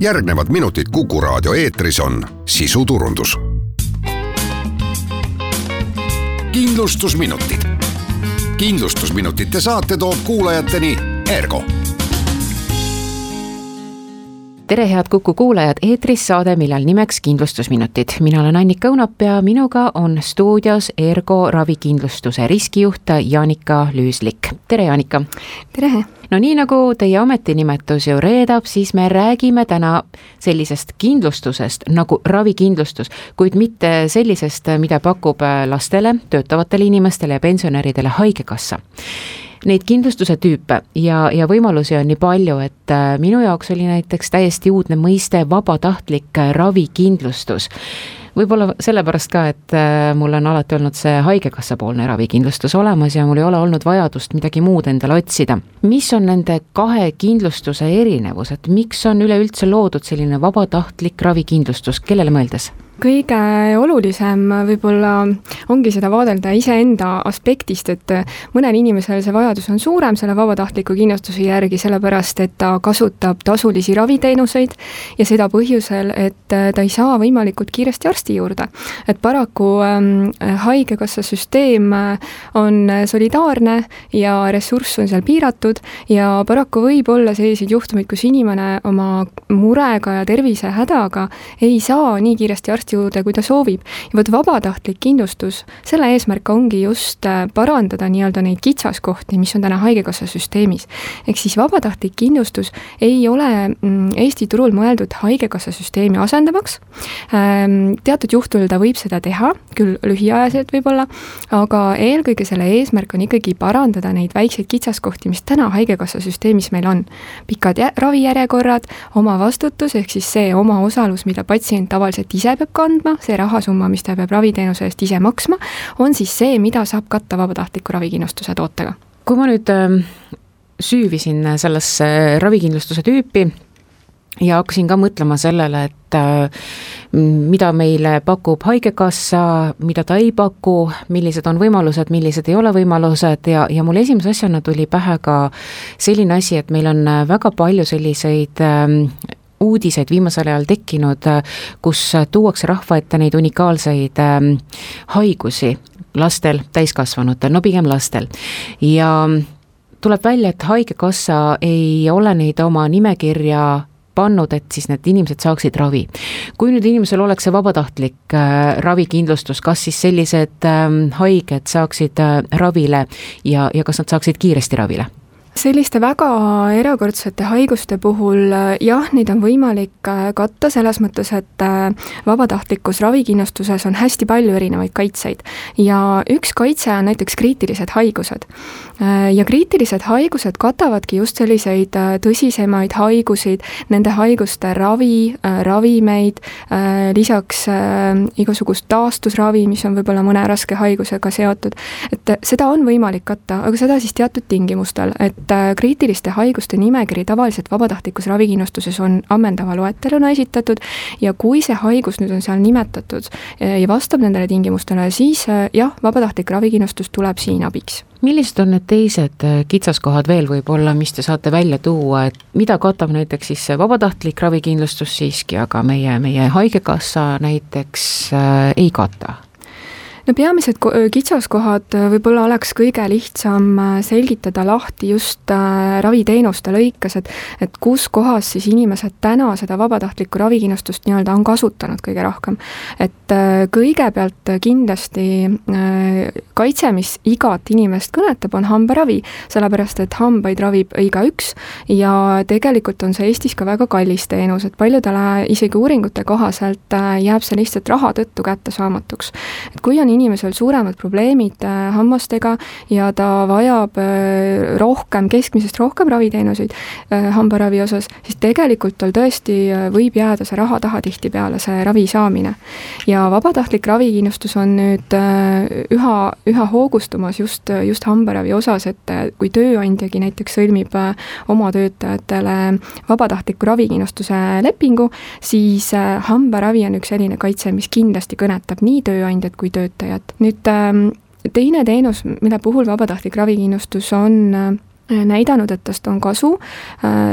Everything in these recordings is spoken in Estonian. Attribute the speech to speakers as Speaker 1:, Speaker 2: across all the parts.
Speaker 1: järgnevad minutid Kuku raadio eetris on sisuturundus. kindlustusminutid. kindlustusminutite saate toob kuulajateni Ergo
Speaker 2: tere, head Kuku kuulajad, eetris saade, millel nimeks Kindlustusminutid. mina olen Annika Õunap ja minuga on stuudios Ergo ravikindlustuse riskijuht Jaanika Lüüslik. tere, Jaanika!
Speaker 3: tere!
Speaker 2: no nii, nagu teie ametinimetus ju reedab, siis me räägime täna sellisest kindlustusest nagu ravikindlustus, kuid mitte sellisest, mida pakub lastele, töötavatele inimestele ja pensionäridele Haigekassa neid kindlustuse tüüpe ja, ja võimalusi on nii palju, et äh, minu jaoks oli näiteks täiesti uudne mõiste vabatahtlik ravikindlustus võib-olla sellepärast ka, et äh, mul on alati olnud see Haigekassa poolne ravikindlustus olemas ja mul ei ole olnud vajadust midagi muud endale otsida. mis on nende kahe kindlustuse erinevus, et miks on üleüldse loodud selline vabatahtlik ravikindlustus, kellele mõeldes?
Speaker 3: Kõige olulisem võib-olla ongi seda vaadelda iseenda aspektist, et mõnel inimesel see vajadus on suurem selle vabatahtliku kindlustuse järgi, sellepärast et ta kasutab tasulisi raviteenuseid ja seda põhjusel, et ta ei saa võimalikult kiiresti arsti juurde. et paraku ähm, Haigekassa süsteem on solidaarne ja ressurss on seal piiratud ja paraku võib olla selliseid juhtumeid, kus inimene oma murega ja tervisehädaga ei saa nii kiiresti arsti arsti juurde, kui ta soovib. ja vot vabatahtlik kindlustus, selle eesmärk ongi just äh, parandada nii-öelda neid kitsaskohti, mis on täna Haigekassa süsteemis. ehk siis vabatahtlik kindlustus ei ole mm, Eesti turul mõeldud Haigekassa süsteemi asendamaks. Ähm, teatud juhtudel ta võib seda teha, küll lühiajaliselt võib-olla, aga eelkõige selle eesmärk on ikkagi parandada neid väikseid kitsaskohti, mis täna Haigekassa süsteemis meil on. pikad ravijärjekorrad, omavastutus ehk siis see omaosalus, mida patsient tavaliselt ise peab kandma, see rahasumma, mis ta peab raviteenuse eest ise maksma, on siis see, mida saab katta vabatahtliku ravikindlustuse tootega.
Speaker 2: kui ma nüüd ähm, süüvisin sellesse ravikindlustuse tüüpi ja hakkasin ka mõtlema sellele, et äh, mida meile pakub Haigekassa, mida ta ei paku, millised on võimalused, millised ei ole võimalused ja, ja mul esimese asjana tuli pähe ka selline asi, et meil on väga palju selliseid ähm, uudiseid viimasel ajal tekkinud, kus tuuakse rahva ette neid unikaalseid ähm, haigusi lastel, täiskasvanutel, no pigem lastel. ja tuleb välja, et Haigekassa ei ole neid oma nimekirja pannud, et siis need inimesed saaksid ravi. kui nüüd inimesel oleks see vabatahtlik äh, ravikindlustus, kas siis sellised äh, haiged saaksid äh, ravile ja, ja kas nad saaksid kiiresti ravile?
Speaker 3: Selliste väga erakordsete haiguste puhul jah, neid on võimalik äh, katta selles mõttes, et äh, vabatahtlikus ravikindlustuses on hästi palju erinevaid kaitseid ja üks kaitse on näiteks kriitilised haigused. Äh, ja kriitilised haigused katavadki just selliseid tõsisemaid haigusid, nende haiguste ravi, ravimeid, lisaks igasugust taastusravi, mis on võib-olla mõne raske haigusega seotud, et seda on võimalik katta, aga seda siis teatud tingimustel, et et äh, kriitiliste haiguste nimekiri tavaliselt vabatahtlikus ravikindlustuses on ammendava loeteluna esitatud ja kui see haigus nüüd on seal nimetatud äh, ja vastab nendele tingimustele, siis äh, jah, vabatahtlik ravikindlustus tuleb siin abiks
Speaker 2: millised on need teised kitsaskohad veel võib-olla, mis te saate välja tuua, et mida katab näiteks siis see vabatahtlik ravikindlustus siiski, aga meie, meie Haigekassa näiteks äh, ei kata?
Speaker 3: No peamised kitsaskohad võib-olla oleks kõige lihtsam selgitada lahti just raviteenuste lõikes, et et kus kohas siis inimesed täna seda vabatahtlikku ravikindlustust nii-öelda on kasutanud kõige rohkem. et kõigepealt kindlasti kaitse, mis igat inimest kõnetab, on hambaravi, sellepärast et hambaid ravib igaüks ja tegelikult on see Eestis ka väga kallis teenus, et paljudele isegi uuringute kohaselt jääb see lihtsalt raha tõttu kättesaamatuks. et kui on inimesel suuremad probleemid äh, hammastega ja ta vajab äh, rohkem, keskmisest rohkem raviteenuseid äh, hambaravi osas, siis tegelikult tal tõesti võib jääda see raha taha tihtipeale, see ravi saamine. ja vabatahtlik ravikindlustus on nüüd üha, üha hoogustumas just, just hambaravi osas, et kui tööandjagi näiteks sõlmib oma töötajatele vabatahtliku ravikindlustuse lepingu, siis hambaravi on üks selline kaitse, mis kindlasti kõnetab nii tööandjat kui töötajat. Nüüd ähm, teine teenus, mille puhul vabatahtlik ravikindlustus on äh, näidanud, et tast on kasu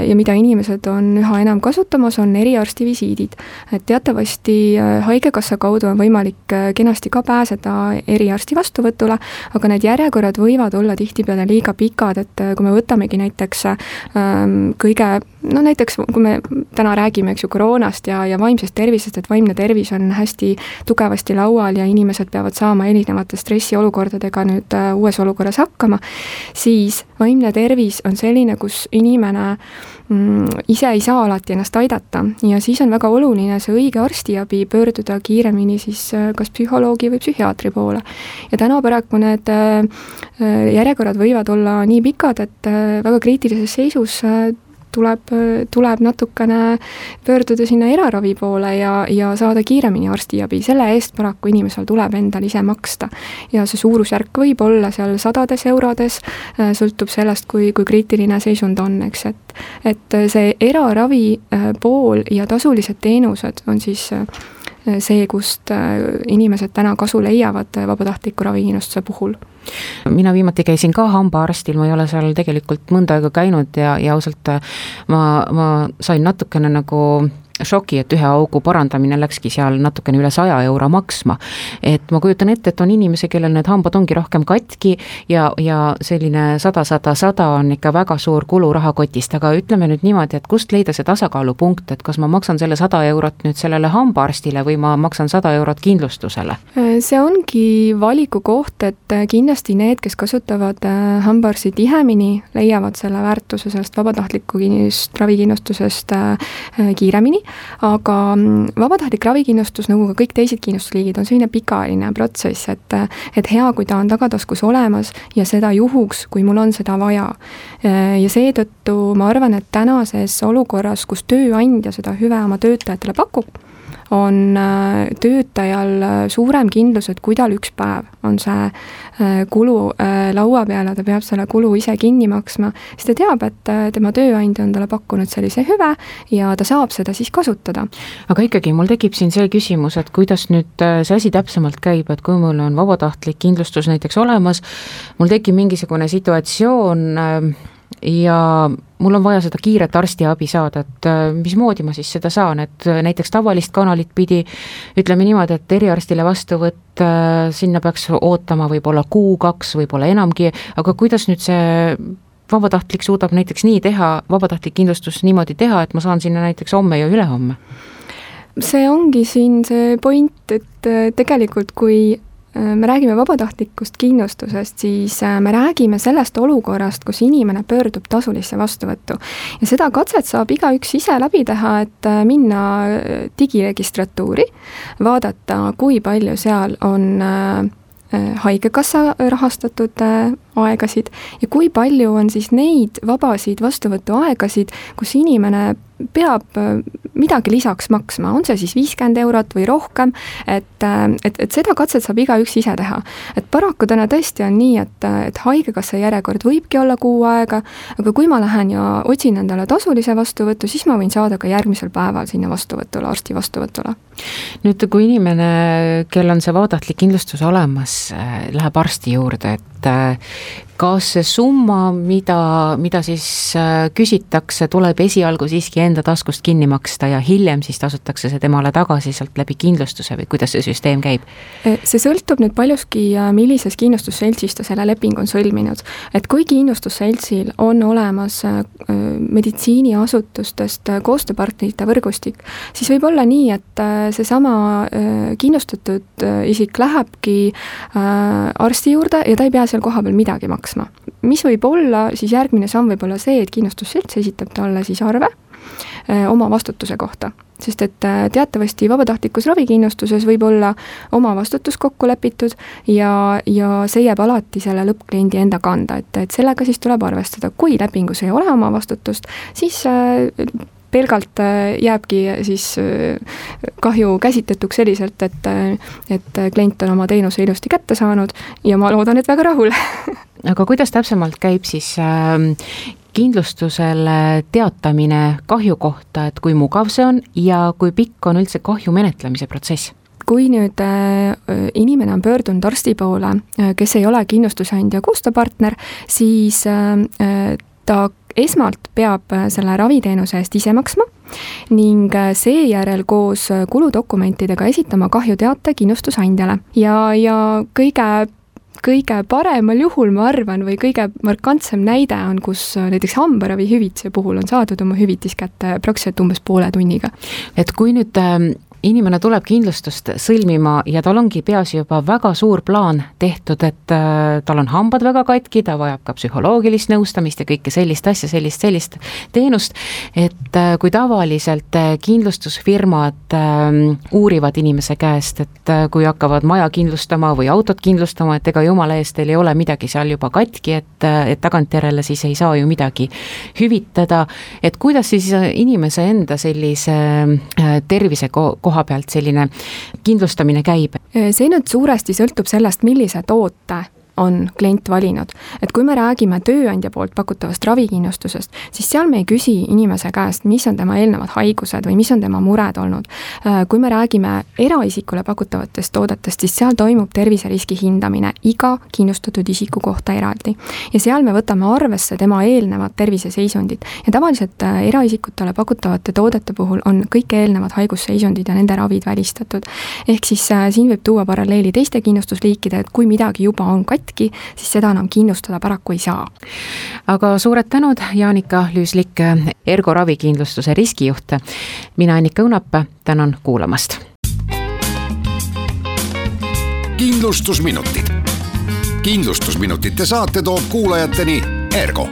Speaker 3: ja mida inimesed on üha enam kasutamas, on eriarsti visiidid. et teatavasti Haigekassa kaudu on võimalik kenasti ka pääseda eriarsti vastuvõtule, aga need järjekorrad võivad olla tihtipeale liiga pikad, et kui me võtamegi näiteks kõige no näiteks kui me täna räägime, eks ju, koroonast ja, ja vaimsest tervisest, et vaimne tervis on hästi tugevasti laual ja inimesed peavad saama erinevate stressiolukordadega nüüd äh, uues olukorras hakkama, siis vaimne tervis on selline, kus inimene mm, ise ei saa alati ennast aidata ja siis on väga oluline see õige arstiabi, pöörduda kiiremini siis äh, kas psühholoogi või psühhiaatri poole. ja täna paraku need äh, järjekorrad võivad olla nii pikad, et väga kriitilises seisus tuleb, tuleb natukene pöörduda sinna eraravi poole ja, ja saada kiiremini arstiabi, selle eest paraku inimesel tuleb endal ise maksta. ja see suurusjärk võib olla seal sadades eurodes, äh, sõltub sellest, kui, kui kriitiline seisund on, eks, et et see eraravi äh, pool ja tasulised teenused on siis äh, see, kust inimesed täna kasu leiavad vabatahtliku ravikindlustuse puhul.
Speaker 2: Mina viimati käisin ka hambaarstil, ma ei ole seal tegelikult mõnda aega käinud ja, ja ausalt ma, ma sain natukene nagu šoki, et ühe augu parandamine läkski seal natukene üle saja euro maksma. et ma kujutan ette, et on inimesi, kellel need hambad ongi rohkem katki ja, ja selline sada, sada, sada on ikka väga suur kulu rahakotist, aga ütleme nüüd niimoodi, et kust leida see tasakaalupunkt, et kas ma maksan selle sada eurot nüüd sellele hambaarstile või ma maksan sada eurot kindlustusele?
Speaker 3: see ongi valiku koht, et kindlasti need, kes kasutavad äh, hambaarsti tihemini, leiavad selle väärtuse sellest vabatahtliku ravikindlustusest äh, kiiremini aga mm, vabatahtlik ravikindlustus, nagu ka kõik teised kindlustusliigid, on selline pikaajaline protsess, et et hea, kui ta on tagataskus olemas ja seda juhuks, kui mul on seda vaja. ja seetõttu ma arvan, et tänases olukorras, kus tööandja seda hüve oma töötajatele pakub, on äh, töötajal äh, suurem kindlus, et kui tal üks päev on see äh, kulu laua peal ja ta peab selle kulu ise kinni maksma, siis ta teab, et tema tööandja on talle pakkunud sellise hüve ja ta saab seda siis kasutada.
Speaker 2: aga ikkagi, mul tekib siin see küsimus, et kuidas nüüd see asi täpsemalt käib, et kui mul on vabatahtlik kindlustus näiteks olemas, mul tekib mingisugune situatsioon äh, ja mul on vaja seda kiiret arstiabi saada, et äh, mismoodi ma siis seda saan, et äh, näiteks tavalist kanalit pidi ütleme niimoodi, et eriarstile vastuvõtt, äh, sinna peaks ootama võib-olla kuu-kaks, võib-olla enamgi, aga kuidas nüüd see vabatahtlik suudab näiteks nii teha, vabatahtlik kindlustus niimoodi teha, et ma saan sinna näiteks homme ja ülehomme?
Speaker 3: see ongi siin see point, et tegelikult kui me räägime vabatahtlikust kindlustusest, siis äh, me räägime sellest olukorrast, kus inimene pöördub tasulisse vastuvõttu. ja seda katset saab igaüks ise läbi teha, et äh, minna digiregistratuuri, vaadata, kui palju seal on Haigekassa rahastatud aegasid ja kui palju on siis neid vabasid vastuvõtuaegasid, kus inimene peab äh, midagi lisaks maksma, on see siis viiskümmend eurot või rohkem, et, äh, et, et seda katset saab igaüks ise teha. et paraku täna tõesti on nii, et, et Haigekassa järjekord võibki olla kuu aega, aga kui ma lähen ja otsin endale tasulise vastuvõtu, siis ma võin saada ka järgmisel päeval sinna vastuvõtule, arsti vastuvõtule.
Speaker 2: nüüd, kui inimene, kel on see vabatahtlik kindlustus olemas, äh, läheb arsti juurde, et kas see summa, mida, mida siis äh, küsitakse, tuleb esialgu siiski enda taskust kinni maksta ja hiljem siis tasutakse see temale tagasi sealt läbi kindlustuse või kuidas see süsteem käib?
Speaker 3: E, see sõltub nüüd paljuski, äh, millises kindlustusseltsis ta selle lepingu on sõlminud. et kui kindlustusseltsil on olemas äh, meditsiiniasutustest koostööpartnerite võrgustik, siis võib olla nii, et seesama kindlustatud isik lähebki arsti juurde ja ta ei pea seal kohapeal midagi maksma. Mis võib olla, siis järgmine samm võib olla see, et kindlustusselts esitab talle siis arve öö, oma vastutuse kohta. Sest et teatavasti vabatahtlikus ravikindlustuses võib olla oma vastutus kokku lepitud ja, ja see jääb alati selle lõppkliendi enda kanda, et, et sellega siis tuleb arvestada, kui lepingus ei ole oma vastutust, siis pelgalt jääbki siis kahju käsitletuks selliselt, et, et klient on oma teenuse ilusti kätte saanud ja ma loodan, et väga rahul
Speaker 2: aga kuidas täpsemalt käib siis äh, kindlustusele teatamine kahju kohta, et kui mugav see on ja kui pikk on üldse kahju menetlemise protsess?
Speaker 3: kui nüüd inimene on pöördunud arsti poole, kes ei ole kindlustusandja koostööpartner, siis ta esmalt peab selle raviteenuse eest ise maksma ning seejärel koos kuludokumentidega esitama kahjuteate kindlustusandjale ja, ja kõige kõige paremal juhul, ma arvan, või kõige markantsem näide on, kus näiteks hambaravihüvitise puhul on saadud oma hüvitis kätte praktiliselt umbes poole tunniga.
Speaker 2: et kui nüüd ähm, inimene tuleb kindlustust sõlmima ja tal ongi peas juba väga suur plaan tehtud, et äh, tal on hambad väga katki, ta vajab ka psühholoogilist nõustamist ja kõike sellist asja, sellist, sellist teenust, et äh, kui tavaliselt äh, kindlustusfirmad äh, uurivad inimese käest, et kui hakkavad maja kindlustama või autot kindlustama, et ega jumala eest, teil ei ole midagi seal juba katki, et, et tagantjärele siis ei saa ju midagi hüvitada, et kuidas siis inimese enda sellise tervise koha koha pealt selline kindlustamine käib?
Speaker 3: see nüüd suuresti sõltub sellest, millise toote on klient valinud. et kui me räägime tööandja poolt pakutavast ravikindlustusest, siis seal me ei küsi inimese käest, mis on tema eelnevad haigused või mis on tema mured olnud. Äh, kui me räägime eraisikule pakutavatest toodetest, siis seal toimub terviseriski hindamine iga kindlustatud isiku kohta eraldi. ja seal me võtame arvesse tema eelnevat terviseseisundit ja tavaliselt äh, eraisikutele pakutavate toodete puhul on kõik eelnevad haigusseisundid ja nende ravid välistatud. ehk siis äh, siin võib tuua paralleeli teiste kindlustusliikide, et kui midagi juba on katki, katki, siis seda enam kindlustada paraku ei saa.
Speaker 2: aga suured tänud, Jaanika Lüüslik, Ergo ravikindlustuse riskijuht. mina, Annika Õunap, tänan kuulamast.
Speaker 1: kindlustusminutid. kindlustusminutite saate toob kuulajateni Ergo